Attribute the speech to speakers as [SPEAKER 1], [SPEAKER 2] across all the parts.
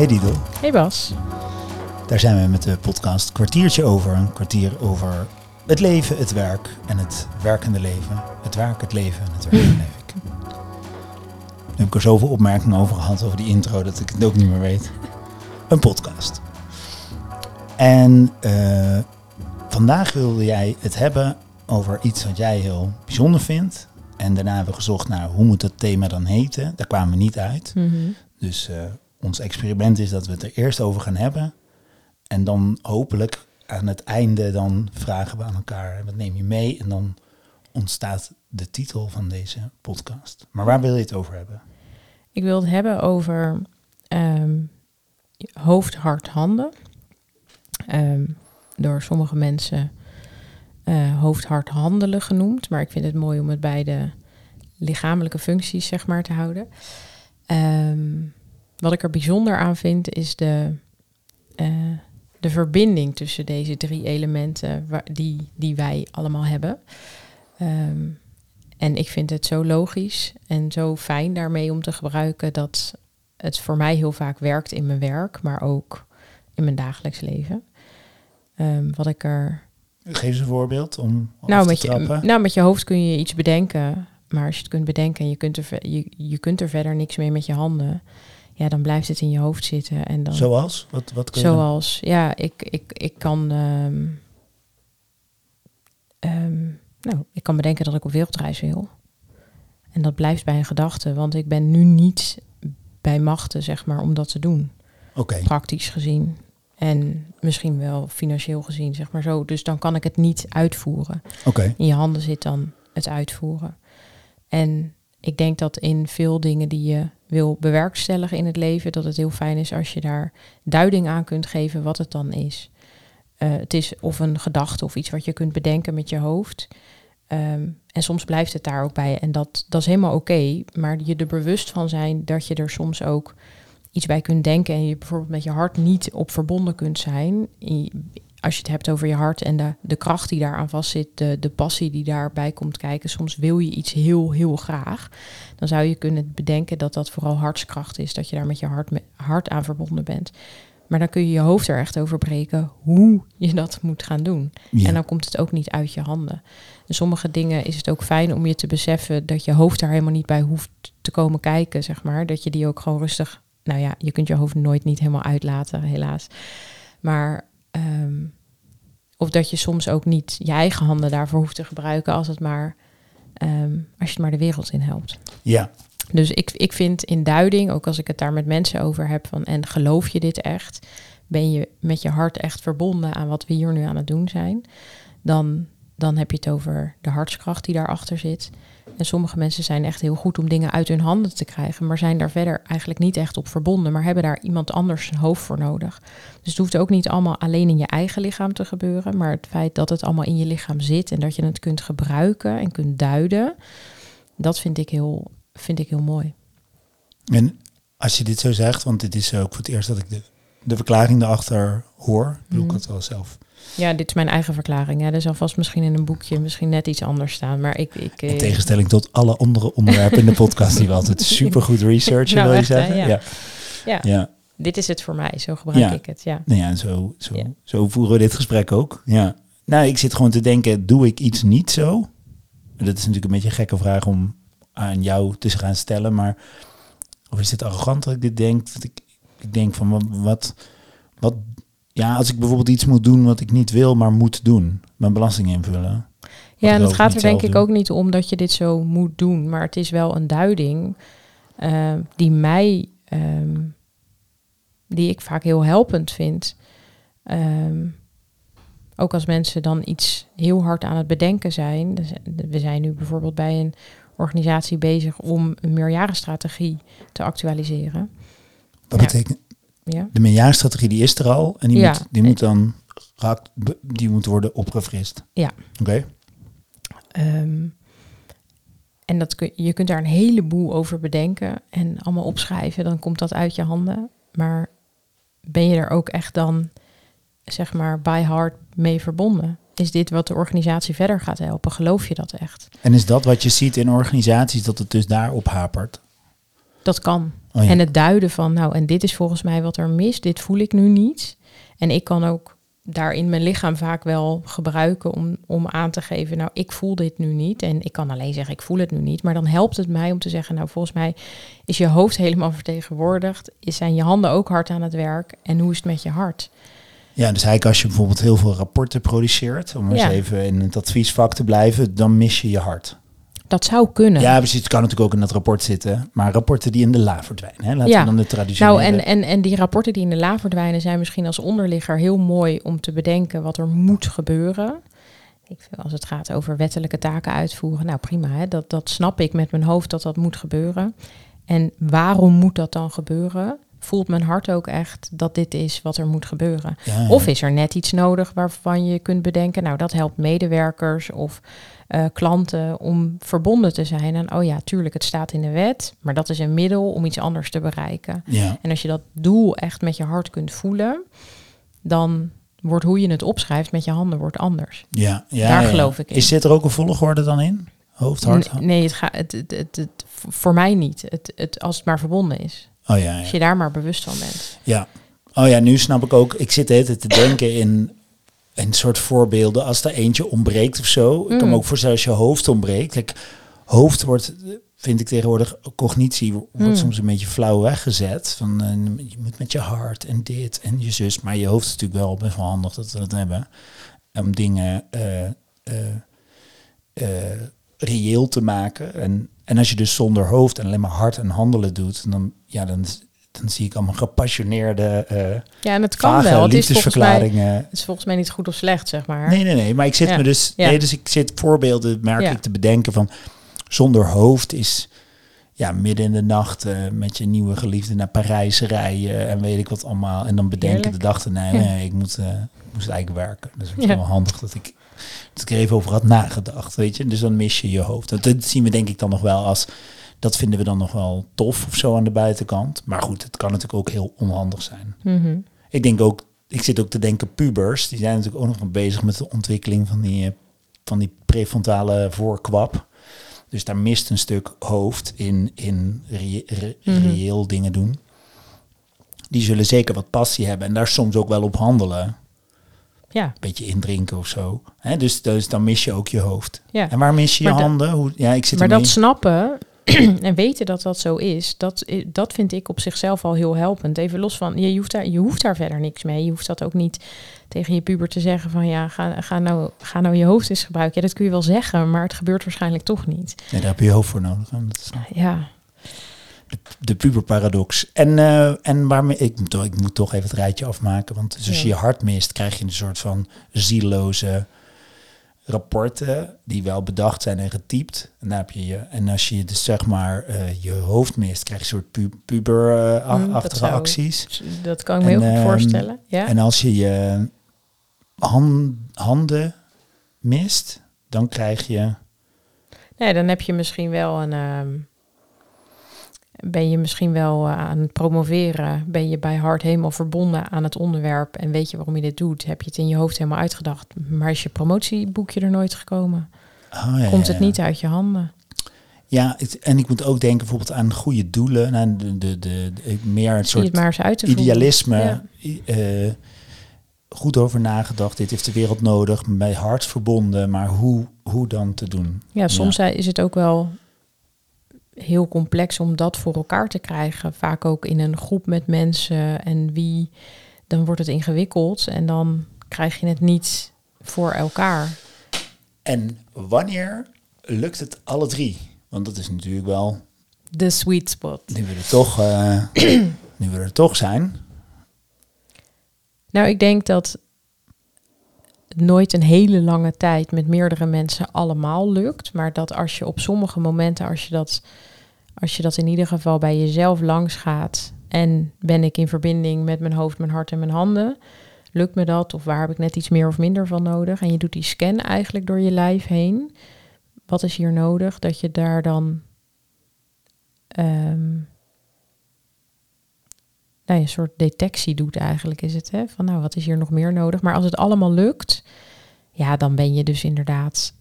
[SPEAKER 1] Hey Didel,
[SPEAKER 2] Hey Bas.
[SPEAKER 1] daar zijn we met de podcast Kwartiertje over. Een kwartier over het leven, het werk en het werkende leven. Het werk, het leven en het werkende leven. Nu heb ik er zoveel opmerkingen over gehad, over die intro, dat ik het ook niet meer weet. Een podcast. En eh, vandaag wilde jij het hebben over iets wat jij heel bijzonder vindt. En daarna hebben we gezocht naar hoe moet dat thema dan heten. Daar kwamen we niet uit. Dus eh, ons experiment is dat we het er eerst over gaan hebben. En dan hopelijk aan het einde dan vragen we aan elkaar, wat neem je mee? En dan ontstaat de titel van deze podcast. Maar waar wil je het over hebben?
[SPEAKER 2] Ik wil het hebben over ehm, hoofd, hart, handen. Ehm, door sommige mensen eh, hoofd, hart, handelen genoemd. Maar ik vind het mooi om het bij de lichamelijke functies zeg maar te houden. Ehm, wat ik er bijzonder aan vind is de, eh, de verbinding tussen deze drie elementen waar, die, die wij allemaal hebben. Ehm, en ik vind het zo logisch en zo fijn daarmee om te gebruiken dat het voor mij heel vaak werkt in mijn werk, maar ook in mijn dagelijks leven. Ehm, wat ik er.
[SPEAKER 1] Geef eens een voorbeeld om
[SPEAKER 2] Nou
[SPEAKER 1] te
[SPEAKER 2] met, je, nou, met je hoofd kun je iets bedenken, maar als je het kunt bedenken en je kunt er, je, je kunt er verder niks mee met je handen, ja, dan blijft het in je hoofd zitten. En dan,
[SPEAKER 1] Zoals? Wat, wat kun je dan-
[SPEAKER 2] Zoals, ja, ik, ik, ik kan. ehm, ehm, nou, ik kan bedenken dat ik op wereldreis wil. En dat blijft bij een gedachte, want ik ben nu niet bij machten, zeg maar, om dat te doen.
[SPEAKER 1] Oké,
[SPEAKER 2] Praktisch gezien. En misschien wel financieel gezien, zeg maar zo. Dus dan kan ik het niet uitvoeren.
[SPEAKER 1] oké.
[SPEAKER 2] In je handen zit dan het uitvoeren. En ik denk dat in veel dingen die je wil bewerkstelligen in het leven, dat het heel fijn is als je daar duiding aan kunt geven wat het dan is. Eh, het is of een gedachte of iets wat je kunt bedenken met je hoofd. Ehm, en soms blijft het daar ook bij. En dat, dat is helemaal oké. maar je er bewust van zijn dat je er soms ook iets bij kunt denken. En je bijvoorbeeld met je hart niet op verbonden kunt zijn. Als je het hebt over je hart en de, de kracht die daaraan vastzit, de, de passie die daarbij komt kijken. Soms wil je iets heel, heel graag. Dan zou je kunnen bedenken dat dat vooral hartskracht is. Dat je daar met je hart, hart aan verbonden bent. Maar dan kun je je hoofd er echt over breken hoe je dat moet gaan doen.
[SPEAKER 1] Ja.
[SPEAKER 2] En dan komt het ook niet uit je handen. En sommige dingen is het ook fijn om je te beseffen dat je hoofd daar helemaal niet bij hoeft te komen kijken, zeg maar. Dat je die ook gewoon rustig. Nou ja, je kunt je hoofd nooit niet helemaal uitlaten, helaas. Maar. Ehm, of dat je soms ook niet je eigen handen daarvoor hoeft te gebruiken als het maar. ehm, als je het maar de wereld in helpt.
[SPEAKER 1] ja,
[SPEAKER 2] Dus ik, ik vind in duiding, ook als ik het daar met mensen over heb, van en geloof je dit echt? Ben je met je hart echt verbonden aan wat we hier nu aan het doen zijn? Dan, dan heb je het over de hartskracht die daarachter zit. En sommige mensen zijn echt heel goed om dingen uit hun handen te krijgen, maar zijn daar verder eigenlijk niet echt op verbonden, maar hebben daar iemand anders zijn hoofd voor nodig. Dus het hoeft ook niet allemaal alleen in je eigen lichaam te gebeuren, maar het feit dat het allemaal in je lichaam zit en dat je het kunt gebruiken en kunt duiden, dat vind ik heel, vind ik heel mooi.
[SPEAKER 1] En als je dit zo zegt, want dit is ook voor het eerst dat ik de, de verklaring erachter hoor. Bedoel, ik
[SPEAKER 2] Mhm.
[SPEAKER 1] had wel zelf.
[SPEAKER 2] Ja, dit is mijn eigen verklaring. Ja, er zal vast misschien in een boekje misschien net iets anders staan. Maar ik... ik
[SPEAKER 1] In
[SPEAKER 2] eh,
[SPEAKER 1] tegenstelling tot alle andere onderwerpen in de podcast die we altijd super goed researchen,
[SPEAKER 2] Nou,
[SPEAKER 1] wil je
[SPEAKER 2] echt, hè?
[SPEAKER 1] zeggen?
[SPEAKER 2] Ja.
[SPEAKER 1] ja.
[SPEAKER 2] Ja.
[SPEAKER 1] ja.
[SPEAKER 2] Dit is het voor mij. Zo gebruik
[SPEAKER 1] Ja.
[SPEAKER 2] ik het, ja.
[SPEAKER 1] Nou ja, en zo, zo, zo voeren we dit gesprek ook. Ja. Nou, ik zit gewoon te denken, doe ik iets niet zo? Dat is natuurlijk een beetje een gekke vraag om aan jou te gaan stellen, maar of is het arrogant dat ik dit denk? Dat ik, ik denk van wat, wat, ja, als ik bijvoorbeeld iets moet doen wat ik niet wil, maar moet doen, mijn belasting invullen.
[SPEAKER 2] Ja, en het gaat er denk ik ook niet om dat je dit zo moet doen. Maar het is wel een duiding eh, die mij... ehm, die ik vaak heel helpend vind. Ehm, ook als mensen dan iets heel hard aan het bedenken zijn. Dus, We zijn nu bijvoorbeeld bij een organisatie bezig om een meerjarenstrategie te actualiseren.
[SPEAKER 1] Wat
[SPEAKER 2] Ja.
[SPEAKER 1] betekent,
[SPEAKER 2] Ja.
[SPEAKER 1] de meerjarenstrategie die is er al en die,
[SPEAKER 2] Ja.
[SPEAKER 1] moet, die moet dan die moet worden opgefrist.
[SPEAKER 2] Ja.
[SPEAKER 1] Oké.
[SPEAKER 2] Ehm, en dat kun, je kunt daar een heleboel over bedenken en allemaal opschrijven. Dan komt dat uit je handen. Maar ben je er ook echt dan, zeg maar, by heart mee verbonden? Is dit wat de organisatie verder gaat helpen? Geloof je dat echt?
[SPEAKER 1] En is dat wat je ziet in organisaties, dat het dus daarop hapert?
[SPEAKER 2] Dat kan.
[SPEAKER 1] Oh, ja.
[SPEAKER 2] En het duiden van, nou, en dit is volgens mij wat er mis, dit voel ik nu niet. En ik kan ook daarin mijn lichaam vaak wel gebruiken om, om aan te geven, nou, ik voel dit nu niet. En ik kan alleen zeggen, ik voel het nu niet. Maar dan helpt het mij om te zeggen, nou, volgens mij is je hoofd helemaal vertegenwoordigd. Zijn je handen ook hard aan het werk? En hoe is het met je hart?
[SPEAKER 1] Ja, dus eigenlijk als je bijvoorbeeld heel veel rapporten produceert, om eens even in het adviesvak te blijven, dan mis je je hart.
[SPEAKER 2] Dat zou kunnen.
[SPEAKER 1] Ja, precies. Het kan natuurlijk ook in dat rapport zitten, maar rapporten die in de la verdwijnen. Hè? Laten
[SPEAKER 2] Ja.
[SPEAKER 1] we dan de traditionele...
[SPEAKER 2] Nou, en, en, en die rapporten die in de la verdwijnen zijn misschien als onderligger heel mooi om te bedenken wat er moet gebeuren. Ik vind als het gaat over wettelijke taken uitvoeren, nou prima, hè, dat, dat snap ik met mijn hoofd dat dat moet gebeuren. En waarom moet dat dan gebeuren? Voelt mijn hart ook echt dat dit is wat er moet gebeuren?
[SPEAKER 1] Ja, ja.
[SPEAKER 2] Of is er net iets nodig waarvan je kunt bedenken, nou dat helpt medewerkers of eh, klanten om verbonden te zijn. En oh ja, tuurlijk, het staat in de wet, maar dat is een middel om iets anders te bereiken.
[SPEAKER 1] Ja,
[SPEAKER 2] En als je dat doel echt met je hart kunt voelen, dan wordt hoe je het opschrijft met je handen wordt anders.
[SPEAKER 1] ja, ja.
[SPEAKER 2] Daar
[SPEAKER 1] ja.
[SPEAKER 2] geloof ik in.
[SPEAKER 1] Is dit er ook een volgorde dan in? Hoofd, hart?
[SPEAKER 2] Nee, het gaat, het, het, het, het- voor mij niet. Het, het, als het maar verbonden is.
[SPEAKER 1] Oh ja, ja.
[SPEAKER 2] Als je daar maar bewust van bent.
[SPEAKER 1] Ja. Oh ja, nu snap ik ook. Ik zit de hele tijd te denken in een soort voorbeelden. Als er eentje ontbreekt of zo. Ik kan
[SPEAKER 2] Mm.
[SPEAKER 1] me ook voorstellen als je hoofd ontbreekt. Kijk, hoofd wordt, vind ik tegenwoordig, cognitie wordt
[SPEAKER 2] Mm.
[SPEAKER 1] soms een beetje flauw weggezet. Van eh, je moet met je hart en dit en je zus. Maar je hoofd is natuurlijk wel best wel handig dat we dat hebben. Om dingen eh, eh, reëel te maken. En, en als je dus zonder hoofd en alleen maar hart en handelen doet, dan, ja, dan, dan zie ik allemaal gepassioneerde, eh
[SPEAKER 2] Ja, en het kan
[SPEAKER 1] vage
[SPEAKER 2] wel. Het is, volgens mij,
[SPEAKER 1] liefdesverklaringen.
[SPEAKER 2] het is volgens mij niet goed of slecht, zeg maar.
[SPEAKER 1] Nee, nee, nee. Maar ik zit
[SPEAKER 2] Ja.
[SPEAKER 1] me dus,
[SPEAKER 2] Ja.
[SPEAKER 1] nee, dus ik zit voorbeelden, merk
[SPEAKER 2] Ja.
[SPEAKER 1] ik, te bedenken van zonder hoofd is ja, midden in de nacht eh, met je nieuwe geliefde naar Parijs rijden en weet ik wat allemaal. En dan bedenken de dag erna,
[SPEAKER 2] Ja.
[SPEAKER 1] nee, ik moet, eh, ik moest eigenlijk werken. Dus het is wel handig dat ik, dat ik er even over had nagedacht, weet je. Dus dan mis je je hoofd. Dat, dat zien we denk ik dan nog wel als, dat vinden we dan nog wel tof of zo aan de buitenkant. Maar goed, het kan natuurlijk ook heel onhandig zijn.
[SPEAKER 2] Mhm.
[SPEAKER 1] Ik denk ook, ik zit ook te denken, pubers, die zijn natuurlijk ook nog bezig met de ontwikkeling van die, eh, van die prefrontale voorkwap. Dus daar mist een stuk hoofd in, in re-
[SPEAKER 2] Mhm.
[SPEAKER 1] reëel dingen doen. Die zullen zeker wat passie hebben en daar soms ook wel op handelen.
[SPEAKER 2] Ja,
[SPEAKER 1] Een beetje indrinken of zo. Dus, dus dan mis je ook je hoofd.
[SPEAKER 2] ja.
[SPEAKER 1] En waar mis je je
[SPEAKER 2] Maar
[SPEAKER 1] handen? Hoe, ja, ik zit
[SPEAKER 2] Maar dat snappen en weten dat dat zo is, dat, i- dat vind ik op zichzelf al heel helpend. Even los van, je hoeft, daar, je hoeft daar verder niks mee. Je hoeft dat ook niet tegen je puber te zeggen van ja, ga, ga, nou, ga nou je hoofd eens gebruiken. Ja, dat kun je wel zeggen, maar het gebeurt waarschijnlijk toch niet.
[SPEAKER 1] Nee, daar heb je hoofd voor nodig. is
[SPEAKER 2] Ja,
[SPEAKER 1] de, de puberparadox. En, eh, en waarmee, ik, moet, toch- ik moet toch even het rijtje afmaken. Want dus als je
[SPEAKER 2] Ja.
[SPEAKER 1] je hart mist, krijg je een soort van zieloze rapporten die wel bedacht zijn en getypt. En, daar heb je je, en als je dus zeg maar eh, je hoofd mist, krijg je een soort pu
[SPEAKER 2] Mm,
[SPEAKER 1] puberachtige
[SPEAKER 2] zou-
[SPEAKER 1] acties.
[SPEAKER 2] dat kan ik me heel goed
[SPEAKER 1] ehm,
[SPEAKER 2] voorstellen. Ja?
[SPEAKER 1] En als je je han- handen mist, dan krijg je...
[SPEAKER 2] Nee, dan heb je misschien wel een. ehm, ben je misschien wel eh, aan het promoveren? Ben je bij hart helemaal verbonden aan het onderwerp? En weet je waarom je dit doet? Heb je het in je hoofd helemaal uitgedacht? Maar is je promotieboekje er nooit gekomen?
[SPEAKER 1] Oh, ja,
[SPEAKER 2] Komt het
[SPEAKER 1] ja.
[SPEAKER 2] niet uit je handen?
[SPEAKER 1] Ja, het- en ik moet ook denken bijvoorbeeld aan goede doelen. Aan de, de, de, de- meer een soort
[SPEAKER 2] het maar eens uit te voeren.
[SPEAKER 1] idealisme. Eh, goed over nagedacht. Dit heeft de wereld nodig. Bij hart verbonden. Maar hoe, hoe dan te doen?
[SPEAKER 2] Ja, soms is het ook wel heel complex om dat voor elkaar te krijgen. Vaak ook in een groep met mensen. En wie, dan wordt het ingewikkeld. En dan krijg je het niet voor elkaar.
[SPEAKER 1] En wanneer lukt het alle drie? Want dat is natuurlijk wel...
[SPEAKER 2] De sweet spot.
[SPEAKER 1] Nu we er toch, nu we er toch zijn.
[SPEAKER 2] Nou, ik denk dat nooit een hele lange tijd met meerdere mensen allemaal lukt. Maar dat als je op sommige momenten, als je dat, als je dat in ieder geval bij jezelf langs gaat. En ben ik in verbinding met mijn hoofd, mijn hart en mijn handen. Lukt me dat? Of waar heb ik net iets meer of minder van nodig? En je doet die scan eigenlijk door je lijf heen. Wat is hier nodig? Dat je daar dan ehm, nou, een soort detectie doet eigenlijk, is het. Hè? Van nou, wat is hier nog meer nodig? Maar als het allemaal lukt, ja, dan ben je dus inderdaad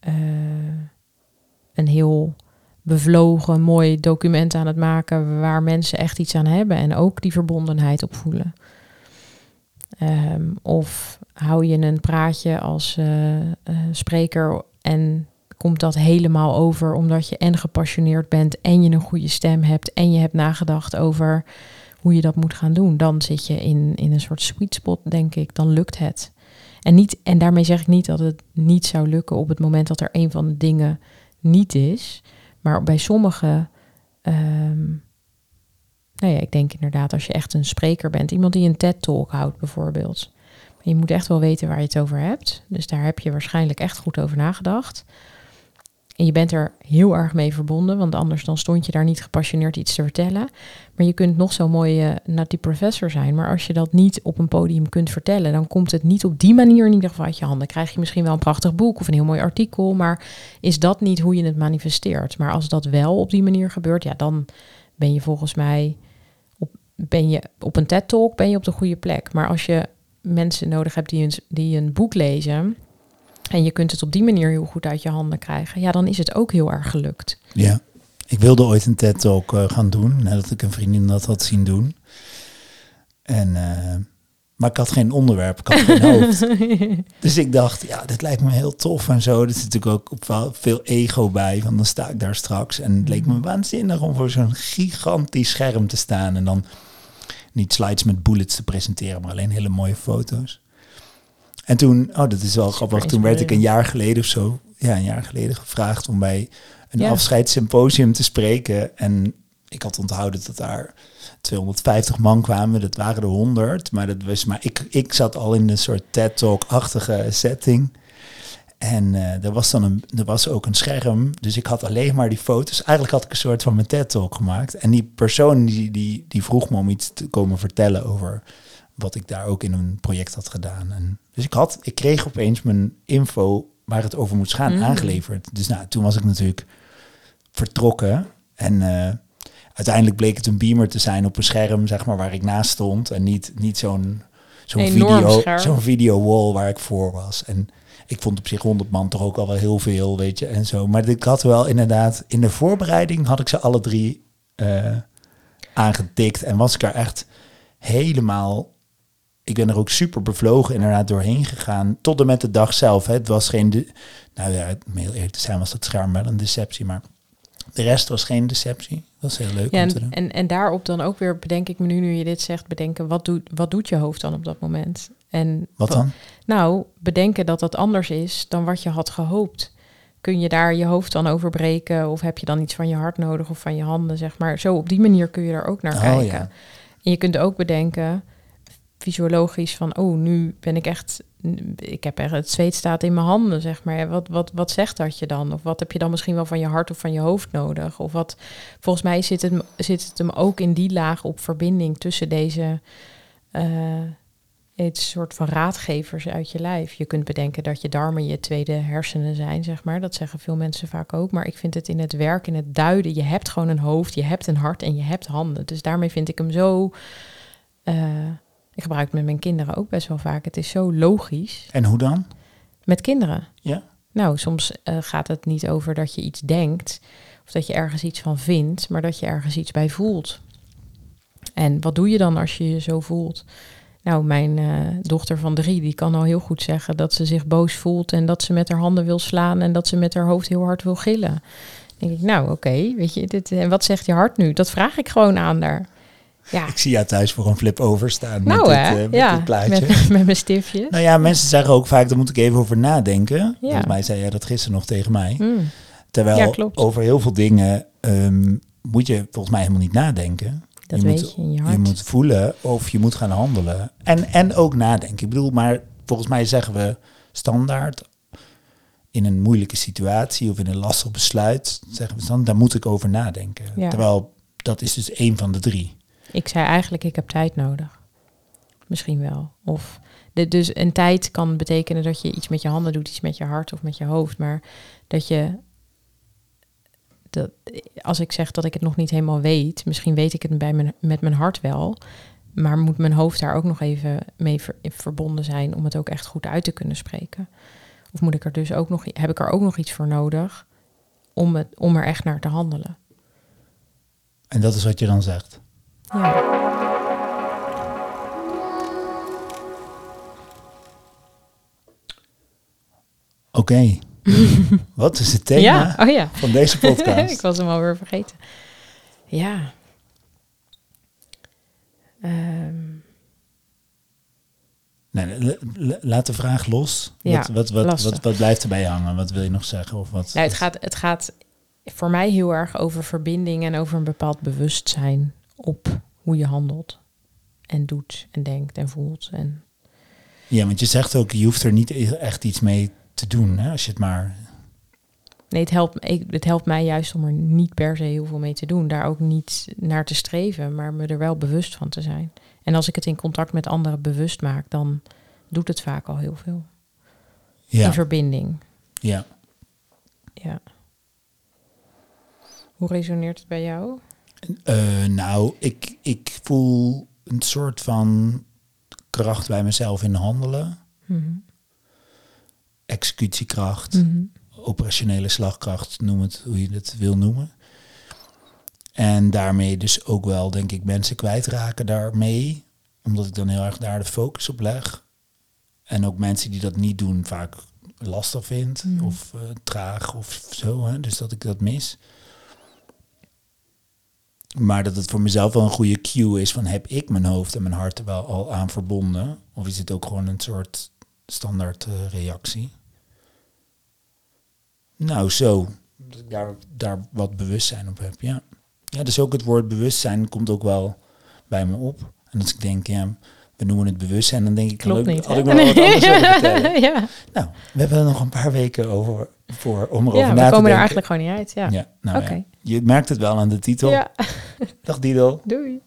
[SPEAKER 2] eh, een heel bevlogen, mooi document aan het maken waar mensen echt iets aan hebben en ook die verbondenheid op voelen. Ehm, of hou je een praatje als eh, eh, spreker en komt dat helemaal over omdat je en gepassioneerd bent en je een goede stem hebt en je hebt nagedacht over hoe je dat moet gaan doen. Dan zit je in, in een soort sweet spot, denk ik. Dan lukt het. En, niet, en daarmee zeg ik niet dat het niet zou lukken op het moment dat er een van de dingen niet is. Maar bij sommige. Um, nou ja, ik denk inderdaad, als je echt een spreker bent, iemand die een TED-talk houdt bijvoorbeeld. je moet echt wel weten waar je het over hebt. Dus daar heb je waarschijnlijk echt goed over nagedacht. En je bent er heel erg mee verbonden, want anders dan stond je daar niet gepassioneerd iets te vertellen. Maar je kunt nog zo mooi uh, nutty professor zijn, maar als je dat niet op een podium kunt vertellen, dan komt het niet op die manier in ieder geval uit je handen. Krijg je misschien wel een prachtig boek of een heel mooi artikel, maar is dat niet hoe je het manifesteert? Maar als dat wel op die manier gebeurt, ja, dan ben je volgens mij op, ben je op een TED-talk ben je op de goede plek. Maar als je mensen nodig hebt die een, die een boek lezen en je kunt het op die manier heel goed uit je handen krijgen, ja, dan is het ook heel erg gelukt.
[SPEAKER 1] Ja, ik wilde ooit een TED Talk uh, gaan doen, nadat ik een vriendin dat had zien doen. En, uh, maar ik had geen onderwerp, ik had geen hoofd. dus ik dacht, ja, dit lijkt me heel tof en zo. Er zit natuurlijk ook veel ego bij, want dan sta ik daar straks. En het leek me mm. waanzinnig om voor zo'n gigantisch scherm te staan. En dan niet slides met bullets te presenteren, maar alleen hele mooie foto's. En toen, oh, dat is wel grappig, toen werd ik een jaar geleden of zo, ja, een jaar geleden gevraagd om bij een ja. afscheidssymposium te spreken. En ik had onthouden dat daar 250 man kwamen, dat waren er 100. Maar dat was maar ik, ik zat al in een soort TED-talk-achtige setting. En uh, er was dan een, er was ook een scherm, dus ik had alleen maar die foto's. Eigenlijk had ik een soort van mijn TED-talk gemaakt. En die persoon die, die, die vroeg me om iets te komen vertellen over wat ik daar ook in een project had gedaan. En dus ik, had, ik kreeg opeens mijn info waar het over moest gaan mm. aangeleverd. Dus nou, toen was ik natuurlijk vertrokken. En uh, uiteindelijk bleek het een beamer te zijn op een scherm, zeg maar, waar ik naast stond. En niet, niet zo'n zo'n video, zo'n video wall waar ik voor was. En ik vond op zich 100 man toch ook al wel heel veel, weet je, en zo. Maar ik had wel inderdaad, in de voorbereiding had ik ze alle drie uh, aangetikt. En was ik er echt helemaal ik ben er ook super bevlogen inderdaad doorheen gegaan. Tot en met de dag zelf. Hè. Het was geen... De, nou ja, heel eerlijk te zijn was dat scherm wel een deceptie. Maar de rest was geen deceptie. Dat is heel leuk ja, om te doen.
[SPEAKER 2] En, en daarop dan ook weer bedenk ik me nu, nu je dit zegt, bedenken wat doet, wat doet je hoofd dan op dat moment? En
[SPEAKER 1] wat dan?
[SPEAKER 2] Nou, bedenken dat dat anders is dan wat je had gehoopt. Kun je daar je hoofd dan over breken? Of heb je dan iets van je hart nodig of van je handen, zeg maar? Zo op die manier kun je daar ook naar oh, kijken. Ja. En je kunt ook bedenken, fysiologisch van, oh, nu ben ik echt, ik heb er, het zweet staat in mijn handen, zeg maar. Wat, wat, wat zegt dat je dan? Of wat heb je dan misschien wel van je hart of van je hoofd nodig? Of wat, volgens mij zit het, zit het hem ook in die laag op verbinding tussen deze, uh, het soort van raadgevers uit je lijf. Je kunt bedenken dat je darmen je tweede hersenen zijn, zeg maar. Dat zeggen veel mensen vaak ook. Maar ik vind het in het werk, in het duiden, je hebt gewoon een hoofd, je hebt een hart en je hebt handen. Dus daarmee vind ik hem zo... Uh, ik gebruik het met mijn kinderen ook best wel vaak. Het is zo logisch.
[SPEAKER 1] En hoe dan?
[SPEAKER 2] Met kinderen.
[SPEAKER 1] Ja.
[SPEAKER 2] Nou, soms uh, gaat het niet over dat je iets denkt of dat je ergens iets van vindt, maar dat je ergens iets bij voelt. En wat doe je dan als je je zo voelt? Nou, mijn uh, dochter van drie, die kan al heel goed zeggen dat ze zich boos voelt en dat ze met haar handen wil slaan en dat ze met haar hoofd heel hard wil gillen. Dan denk ik, nou oké, weet je, dit, en wat zegt je hart nu? Dat vraag ik gewoon aan haar.
[SPEAKER 1] Ja. Ik zie jou thuis voor een flip-over staan nou, met, dit, uh, met
[SPEAKER 2] ja,
[SPEAKER 1] dit plaatje.
[SPEAKER 2] Met, met mijn stiftje.
[SPEAKER 1] Nou ja, mensen zeggen ook vaak, daar moet ik even over nadenken. Ja. Volgens mij zei jij dat gisteren nog tegen mij. Mm. Terwijl ja, over heel veel dingen um, moet je volgens mij helemaal niet nadenken.
[SPEAKER 2] Dat je weet moet, je in je hart.
[SPEAKER 1] Je moet voelen of je moet gaan handelen. En, en ook nadenken. Ik bedoel, maar volgens mij zeggen we standaard in een moeilijke situatie of in een lastig besluit, zeggen we dan, daar moet ik over nadenken. Terwijl dat is dus één van de drie.
[SPEAKER 2] Ik zei eigenlijk, ik heb tijd nodig. Misschien wel. Of dus een tijd kan betekenen dat je iets met je handen doet, iets met je hart of met je hoofd. Maar dat je, dat, als ik zeg dat ik het nog niet helemaal weet, misschien weet ik het bij mijn, met mijn hart wel. Maar moet mijn hoofd daar ook nog even mee verbonden zijn om het ook echt goed uit te kunnen spreken? Of moet ik er dus ook nog, heb ik er ook nog iets voor nodig om, het, om er echt naar te handelen.
[SPEAKER 1] En dat is wat je dan zegt.
[SPEAKER 2] Ja.
[SPEAKER 1] Oké. wat is het thema
[SPEAKER 2] Ja, oh ja.
[SPEAKER 1] van deze podcast?
[SPEAKER 2] ik was hem alweer vergeten. Ja. Ehm,
[SPEAKER 1] Nee, laat de vraag los.
[SPEAKER 2] Ja,
[SPEAKER 1] wat, wat, wat, wat, wat blijft erbij hangen? Wat wil je nog zeggen? Of wat,
[SPEAKER 2] nou, het, gaat, het gaat voor mij heel erg over verbinding en over een bepaald bewustzijn op hoe je handelt. En doet en denkt en voelt. En
[SPEAKER 1] Ja, want je zegt ook, je hoeft er niet e- echt iets mee te doen. Hè? Als je het maar...
[SPEAKER 2] nee, het helpt, ik, het helpt mij juist om er niet per se heel veel mee te doen. Daar ook niet naar te streven, maar me er wel bewust van te zijn. En als ik het in contact met anderen bewust maak, dan doet het vaak al heel veel.
[SPEAKER 1] Ja,
[SPEAKER 2] In verbinding.
[SPEAKER 1] ja.
[SPEAKER 2] Ja. Hoe resoneert het bij jou?
[SPEAKER 1] Eh, nou, ik, ik voel een soort van kracht bij mezelf in handelen.
[SPEAKER 2] Mhm.
[SPEAKER 1] Executiekracht,
[SPEAKER 2] Mhm.
[SPEAKER 1] operationele slagkracht, noem het hoe je het wil noemen. En daarmee dus ook wel, denk ik, mensen kwijtraken daarmee. Omdat ik dan heel erg daar de focus op leg. En ook mensen die dat niet doen vaak lastig vind.
[SPEAKER 2] Mhm.
[SPEAKER 1] Of eh, traag of zo. Hè? Dus dat ik dat mis. Maar dat het voor mezelf wel een goede cue is van heb ik mijn hoofd en mijn hart er wel al aan verbonden? Of is het ook gewoon een soort standaard eh, reactie? Nou, zo. Dat ik daar, daar wat bewustzijn op heb, ja. Ja, dus ook het woord bewustzijn komt ook wel bij me op. En als ik denk, ja, we noemen het bewustzijn, dan denk ik,
[SPEAKER 2] Klopt
[SPEAKER 1] leuk,
[SPEAKER 2] niet.
[SPEAKER 1] had ik nog wat anders willen vertellen.
[SPEAKER 2] ja,
[SPEAKER 1] Nou, we hebben er nog een paar weken over voor, om erover
[SPEAKER 2] ja
[SPEAKER 1] na
[SPEAKER 2] we
[SPEAKER 1] te
[SPEAKER 2] komen er
[SPEAKER 1] denken.
[SPEAKER 2] eigenlijk gewoon niet uit. Ja,
[SPEAKER 1] Ja, nou ja. Je merkt het wel aan de titel.
[SPEAKER 2] ja.
[SPEAKER 1] Dag Dido.
[SPEAKER 2] doei.